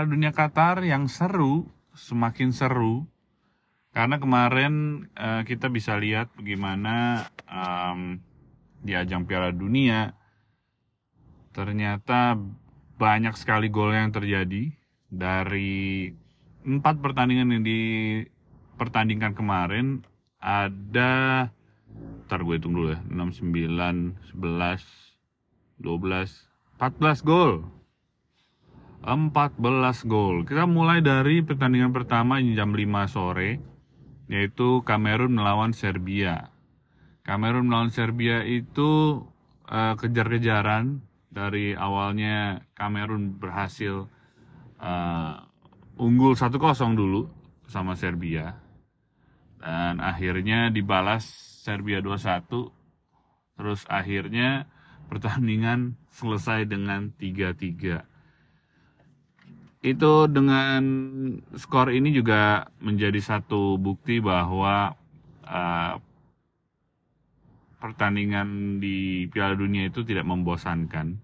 Piala Dunia Qatar yang seru, semakin seru. Karena kemarin uh, kita bisa lihat bagaimana um, di ajang Piala Dunia ternyata banyak sekali gol yang terjadi dari empat pertandingan yang dipertandingkan kemarin. Ada ntar gue hitung dulu ya 6, 9, 11, 12, 14 gol 14 gol. Kita mulai dari pertandingan pertama jam 5 sore yaitu Kamerun melawan Serbia. Kamerun melawan Serbia itu uh, kejar-kejaran. Dari awalnya Kamerun berhasil uh, unggul 1-0 dulu sama Serbia. Dan akhirnya dibalas Serbia 2-1 terus akhirnya pertandingan selesai dengan 3-3 itu dengan skor ini juga menjadi satu bukti bahwa uh, pertandingan di Piala Dunia itu tidak membosankan.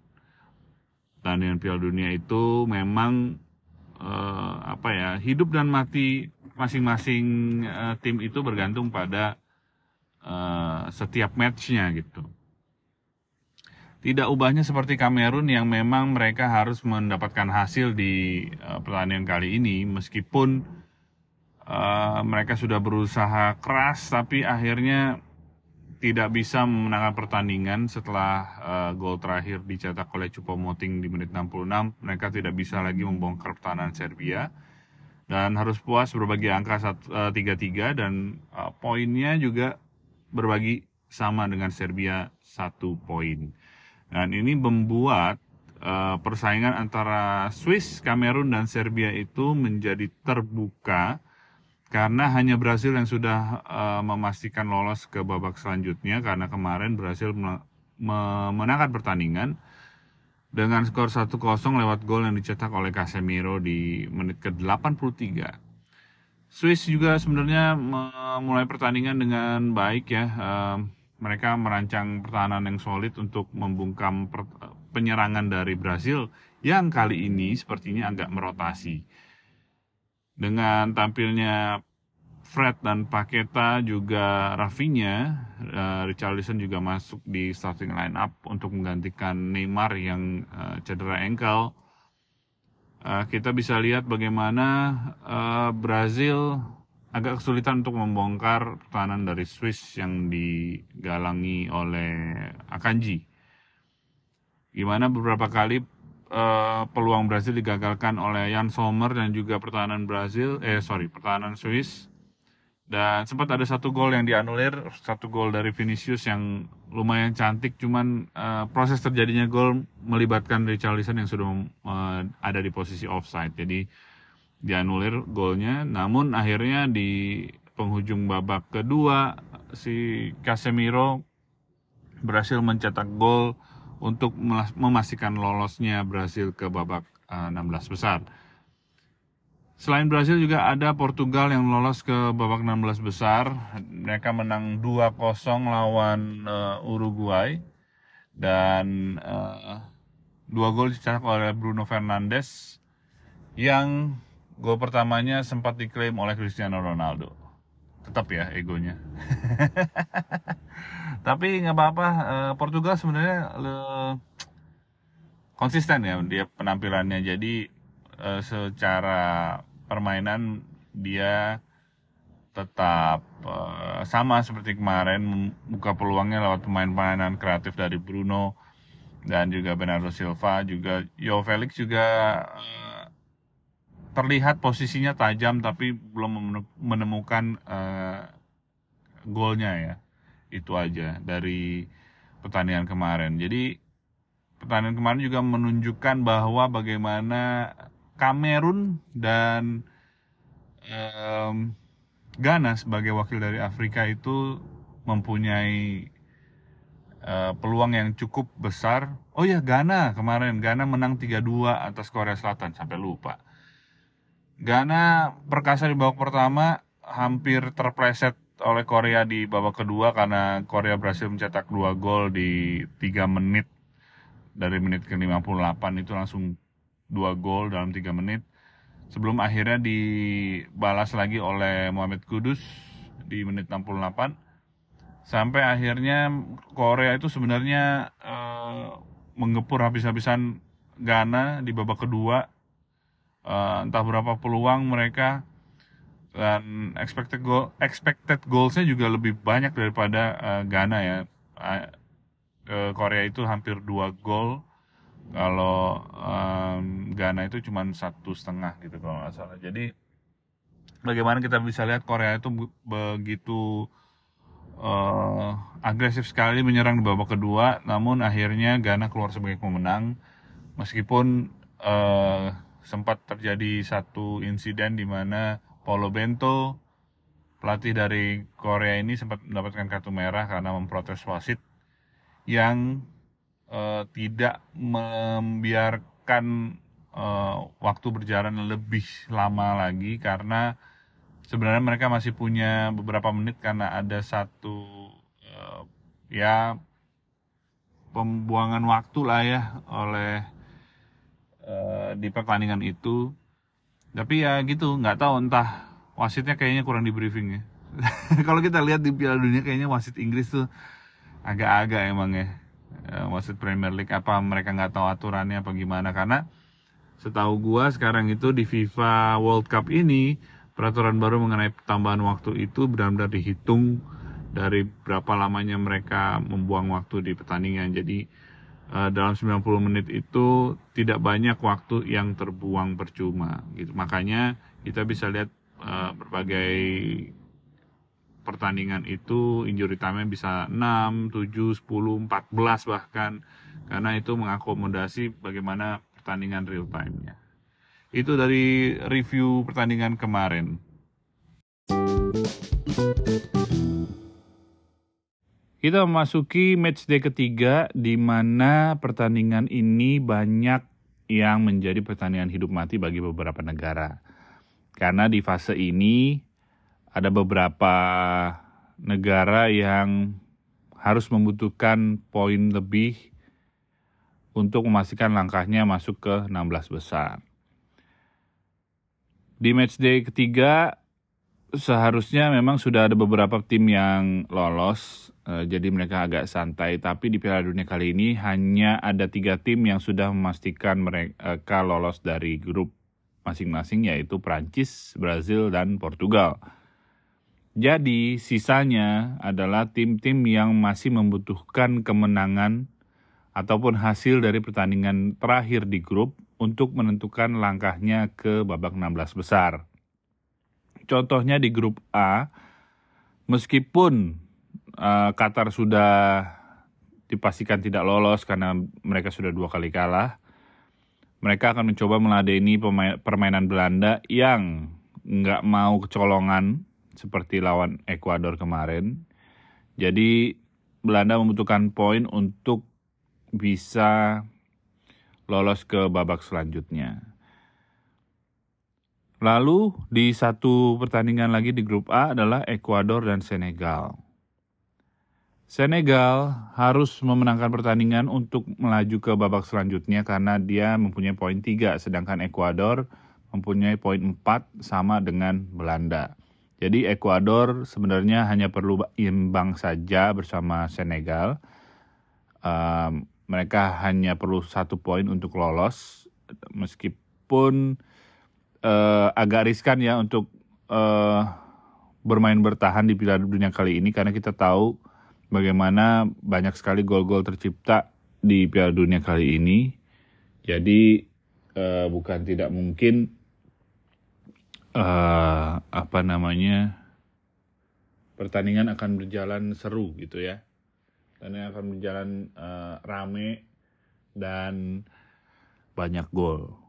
Pertandingan Piala Dunia itu memang uh, apa ya hidup dan mati masing-masing uh, tim itu bergantung pada uh, setiap matchnya gitu. Tidak ubahnya seperti Kamerun yang memang mereka harus mendapatkan hasil di uh, pertandingan kali ini. Meskipun uh, mereka sudah berusaha keras tapi akhirnya tidak bisa memenangkan pertandingan setelah uh, gol terakhir dicetak oleh Cupomoting di menit 66 mereka tidak bisa lagi membongkar pertahanan Serbia. Dan harus puas berbagi angka 3-3 dan poinnya juga berbagi sama dengan Serbia satu poin. Dan ini membuat uh, persaingan antara Swiss, Kamerun, dan Serbia itu menjadi terbuka karena hanya Brasil yang sudah uh, memastikan lolos ke babak selanjutnya karena kemarin Brasil memenangkan pertandingan dengan skor 1-0 lewat gol yang dicetak oleh Casemiro di menit ke-83. Swiss juga sebenarnya memulai pertandingan dengan baik ya. Uh, mereka merancang pertahanan yang solid untuk membungkam penyerangan dari Brasil yang kali ini sepertinya agak merotasi. Dengan tampilnya Fred dan Paketa juga Rafinha, uh, Richarlison juga masuk di starting line up untuk menggantikan Neymar yang uh, cedera ankle. Uh, kita bisa lihat bagaimana uh, Brazil agak kesulitan untuk membongkar pertahanan dari Swiss yang digalangi oleh Akanji. Gimana beberapa kali uh, peluang Brazil digagalkan oleh Jan Sommer dan juga pertahanan Brazil, eh sorry, pertahanan Swiss. Dan sempat ada satu gol yang dianulir, satu gol dari Vinicius yang lumayan cantik, cuman uh, proses terjadinya gol melibatkan Richarlison yang sudah uh, ada di posisi offside. Jadi dianulir golnya namun akhirnya di penghujung babak kedua si Casemiro berhasil mencetak gol untuk memastikan lolosnya Brasil ke babak 16 eh, besar. Selain Brasil juga ada Portugal yang lolos ke babak 16 besar. Mereka menang 2-0 lawan uh, Uruguay dan uh, dua gol dicetak oleh Bruno Fernandes yang Gol pertamanya sempat diklaim oleh Cristiano Ronaldo. Tetap ya egonya. Tapi nggak apa-apa. Eh, Portugal sebenarnya konsisten ya dia penampilannya. Jadi eh, secara permainan dia tetap uh, sama seperti kemarin buka peluangnya lewat pemain-pemainan kreatif dari Bruno dan juga Bernardo Silva juga Yo Felix juga terlihat posisinya tajam tapi belum menemukan uh, golnya ya itu aja dari pertandingan kemarin jadi pertandingan kemarin juga menunjukkan bahwa bagaimana Kamerun dan um, Ghana sebagai wakil dari Afrika itu mempunyai uh, peluang yang cukup besar. Oh ya Ghana kemarin Ghana menang 3-2 atas Korea Selatan sampai lupa. Ghana perkasa di babak pertama hampir terpleset oleh Korea di babak kedua karena Korea berhasil mencetak dua gol di tiga menit dari menit ke 58 itu langsung dua gol dalam tiga menit. Sebelum akhirnya dibalas lagi oleh Muhammad Kudus di menit 68 sampai akhirnya Korea itu sebenarnya uh, mengepur habis-habisan Ghana di babak kedua uh, entah berapa peluang mereka. Dan expected goal expected goalsnya juga lebih banyak daripada uh, Ghana ya. Uh, Korea itu hampir dua gol. Kalau um, Ghana itu cuma satu setengah gitu kalau nggak salah. Jadi bagaimana kita bisa lihat Korea itu begitu uh, agresif sekali menyerang di babak kedua, namun akhirnya Ghana keluar sebagai pemenang. Meskipun uh, sempat terjadi satu insiden di mana Paulo Bento pelatih dari Korea ini sempat mendapatkan kartu merah karena memprotes wasit yang uh, tidak membiarkan uh, waktu berjalan lebih lama lagi karena sebenarnya mereka masih punya beberapa menit karena ada satu uh, ya pembuangan waktu lah ya oleh uh, di pertandingan itu. Tapi ya gitu nggak tahu entah wasitnya kayaknya kurang di briefing ya. Kalau kita lihat di Piala Dunia kayaknya wasit Inggris tuh agak-agak emang ya. Uh, wasit Premier League apa mereka nggak tahu aturannya apa gimana. Karena setahu gua sekarang itu di FIFA World Cup ini peraturan baru mengenai tambahan waktu itu benar-benar dihitung dari berapa lamanya mereka membuang waktu di pertandingan. Jadi uh, dalam 90 menit itu tidak banyak waktu yang terbuang percuma gitu. Makanya kita bisa lihat uh, berbagai pertandingan itu injury time bisa 6, 7, 10, 14 bahkan karena itu mengakomodasi bagaimana pertandingan real time-nya. Itu dari review pertandingan kemarin. Kita memasuki match day ketiga di mana pertandingan ini banyak yang menjadi pertandingan hidup mati bagi beberapa negara. Karena di fase ini ada beberapa negara yang harus membutuhkan poin lebih untuk memastikan langkahnya masuk ke 16 besar. Di matchday ketiga seharusnya memang sudah ada beberapa tim yang lolos, uh, jadi mereka agak santai. Tapi di Piala Dunia kali ini hanya ada tiga tim yang sudah memastikan mereka lolos dari grup masing-masing yaitu Prancis, Brazil, dan Portugal. Jadi sisanya adalah tim-tim yang masih membutuhkan kemenangan ataupun hasil dari pertandingan terakhir di grup untuk menentukan langkahnya ke babak 16 besar. Contohnya di grup A, meskipun uh, Qatar sudah dipastikan tidak lolos karena mereka sudah dua kali kalah, mereka akan mencoba meladeni permainan Belanda yang nggak mau kecolongan seperti lawan Ekuador kemarin. Jadi Belanda membutuhkan poin untuk bisa lolos ke babak selanjutnya. Lalu di satu pertandingan lagi di grup A adalah Ekuador dan Senegal. Senegal harus memenangkan pertandingan untuk melaju ke babak selanjutnya karena dia mempunyai poin 3 sedangkan Ekuador mempunyai poin 4 sama dengan Belanda. Jadi Ekuador sebenarnya hanya perlu imbang saja bersama Senegal. Um, mereka hanya perlu satu poin untuk lolos meskipun uh, agak riskan ya untuk uh, bermain bertahan di Piala Dunia kali ini karena kita tahu bagaimana banyak sekali gol-gol tercipta di Piala Dunia kali ini. Jadi uh, bukan tidak mungkin uh, apa namanya pertandingan akan berjalan seru gitu ya yang akan berjalan uh, rame dan banyak gol.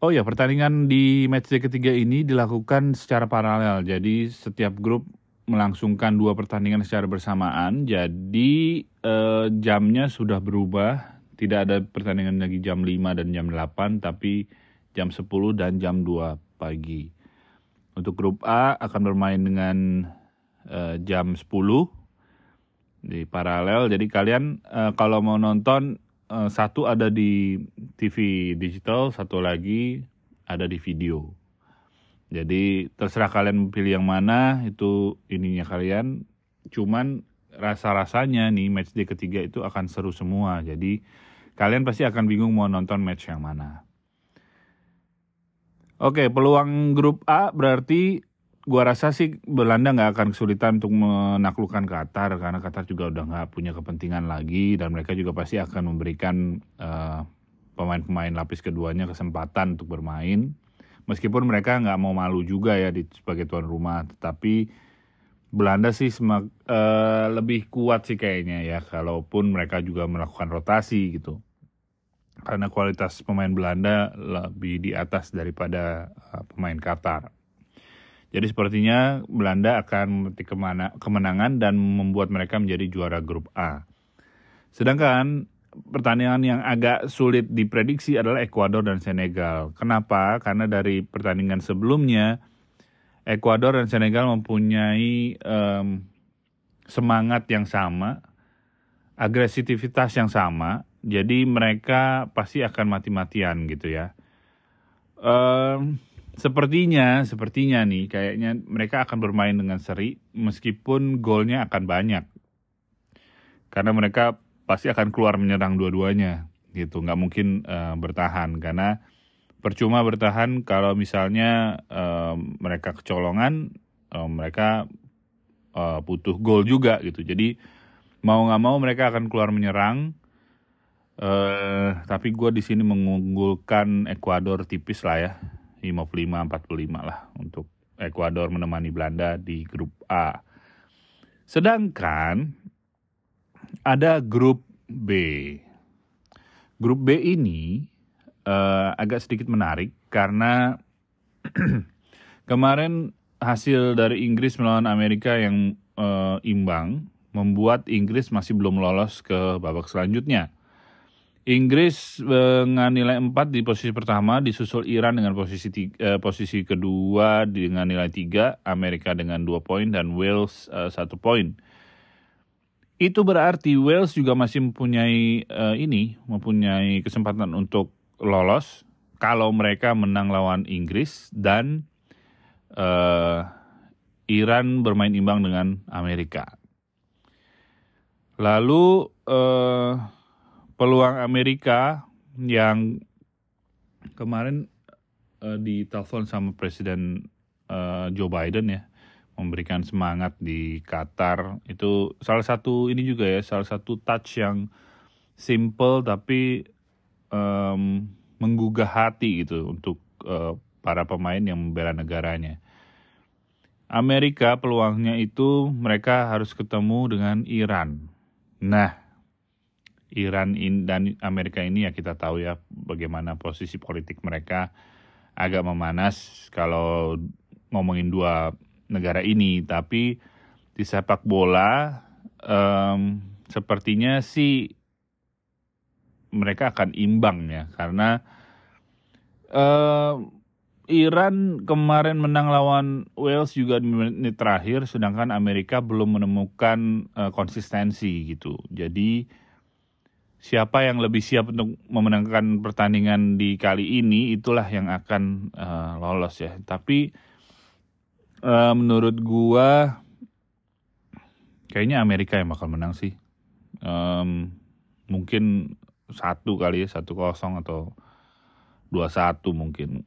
Oh ya, pertandingan di matchday ketiga ini dilakukan secara paralel. Jadi setiap grup melangsungkan dua pertandingan secara bersamaan. Jadi eh, jamnya sudah berubah. Tidak ada pertandingan lagi jam 5 dan jam 8, tapi jam 10 dan jam 2 pagi. Untuk grup A akan bermain dengan eh, jam 10 di paralel. Jadi kalian uh, kalau mau nonton uh, satu ada di TV digital, satu lagi ada di video. Jadi terserah kalian pilih yang mana itu ininya kalian. Cuman rasa-rasanya nih match day ketiga itu akan seru semua. Jadi kalian pasti akan bingung mau nonton match yang mana. Oke, peluang grup A berarti gua rasa sih Belanda nggak akan kesulitan untuk menaklukkan Qatar karena Qatar juga udah nggak punya kepentingan lagi dan mereka juga pasti akan memberikan pemain pemain-pemain lapis keduanya kesempatan untuk bermain. Meskipun mereka nggak mau malu juga ya di sebagai tuan rumah, tetapi Belanda sih semak, uh, lebih kuat sih kayaknya ya, kalaupun mereka juga melakukan rotasi gitu karena kualitas pemain Belanda lebih di atas daripada uh, pemain Qatar. Jadi sepertinya Belanda akan memetik kemenangan dan membuat mereka menjadi juara grup A. Sedangkan pertandingan yang agak sulit diprediksi adalah Ekuador dan Senegal. Kenapa? Karena dari pertandingan sebelumnya Ekuador dan Senegal mempunyai um, semangat yang sama, agresivitas yang sama, jadi mereka pasti akan mati-matian gitu ya. Um, sepertinya, sepertinya nih, kayaknya mereka akan bermain dengan seri meskipun golnya akan banyak. Karena mereka pasti akan keluar menyerang dua-duanya gitu, nggak mungkin uh, bertahan karena percuma bertahan kalau misalnya uh, mereka kecolongan, uh, mereka uh, butuh gol juga gitu. Jadi mau nggak mau mereka akan keluar menyerang Uh, tapi gue di sini mengunggulkan Ekuador tipis lah ya, 55-45 lah untuk Ekuador menemani Belanda di grup A. Sedangkan ada grup B. Grup B ini uh, agak sedikit menarik karena kemarin hasil dari Inggris melawan Amerika yang uh, imbang membuat Inggris masih belum lolos ke babak selanjutnya. Inggris dengan nilai 4 di posisi pertama disusul Iran dengan posisi tiga, eh, posisi kedua dengan nilai 3, Amerika dengan 2 poin dan Wales eh, 1 poin. Itu berarti Wales juga masih mempunyai eh, ini, mempunyai kesempatan untuk lolos kalau mereka menang lawan Inggris dan eh, Iran bermain imbang dengan Amerika. Lalu eh, peluang Amerika yang kemarin uh, ditelepon sama Presiden uh, Joe Biden ya memberikan semangat di Qatar itu salah satu ini juga ya salah satu touch yang simple tapi um, menggugah hati gitu untuk uh, para pemain yang membela negaranya. Amerika peluangnya itu mereka harus ketemu dengan Iran. Nah, Iran dan Amerika ini ya kita tahu ya bagaimana posisi politik mereka agak memanas kalau ngomongin dua negara ini. Tapi di sepak bola um, sepertinya sih mereka akan imbang ya. Karena uh, Iran kemarin menang lawan Wales juga di menit terakhir sedangkan Amerika belum menemukan uh, konsistensi gitu. Jadi siapa yang lebih siap untuk memenangkan pertandingan di kali ini itulah yang akan uh, lolos ya. Tapi uh, menurut gua kayaknya Amerika yang bakal menang sih. Um, mungkin satu kali ya satu kosong atau dua satu mungkin.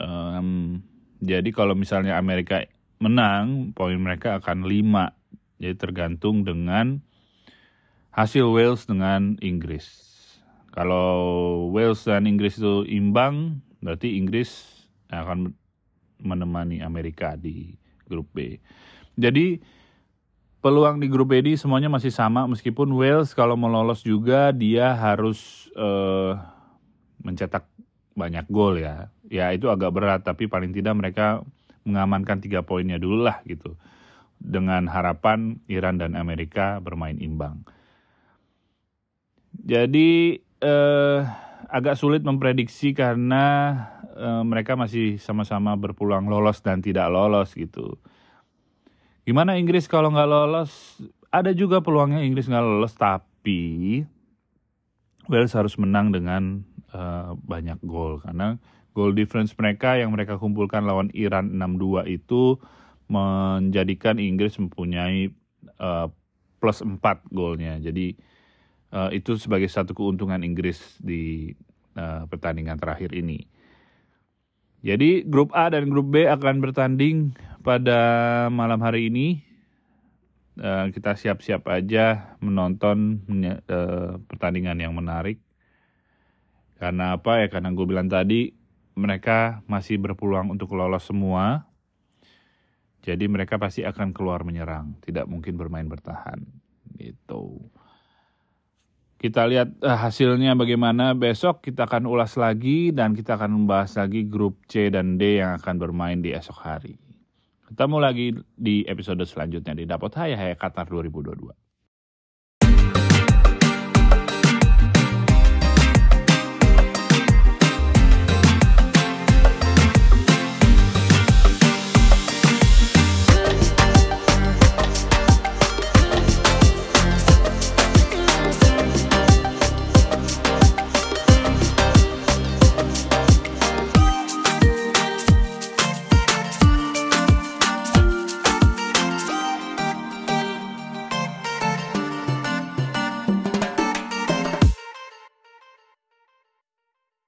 Um, jadi kalau misalnya Amerika menang, poin mereka akan lima. Jadi tergantung dengan hasil Wales dengan Inggris. Kalau Wales dan Inggris itu imbang, berarti Inggris akan menemani Amerika di grup B. Jadi peluang di grup B ini semuanya masih sama meskipun Wales kalau mau lolos juga dia harus uh, mencetak banyak gol ya. Ya itu agak berat tapi paling tidak mereka mengamankan tiga poinnya dulu lah gitu. Dengan harapan Iran dan Amerika bermain imbang. Jadi eh, agak sulit memprediksi karena eh, mereka masih sama-sama berpeluang lolos dan tidak lolos gitu. Gimana Inggris kalau nggak lolos? Ada juga peluangnya Inggris nggak lolos, tapi Wales harus menang dengan uh, banyak gol karena goal difference mereka yang mereka kumpulkan lawan Iran 6-2 itu menjadikan Inggris mempunyai uh, plus 4 golnya. Jadi uh, itu sebagai satu keuntungan Inggris di uh, pertandingan terakhir ini. Jadi grup A dan grup B akan bertanding pada malam hari ini. Uh, kita siap-siap aja menonton uh, pertandingan yang menarik. Karena apa ya? Karena gue bilang tadi mereka masih berpeluang untuk lolos semua jadi mereka pasti akan keluar menyerang, tidak mungkin bermain bertahan. Gitu. Kita lihat uh, hasilnya bagaimana besok kita akan ulas lagi dan kita akan membahas lagi grup C dan D yang akan bermain di esok hari. Ketemu lagi di episode selanjutnya di Dapot Hayah Hayah Qatar 2022.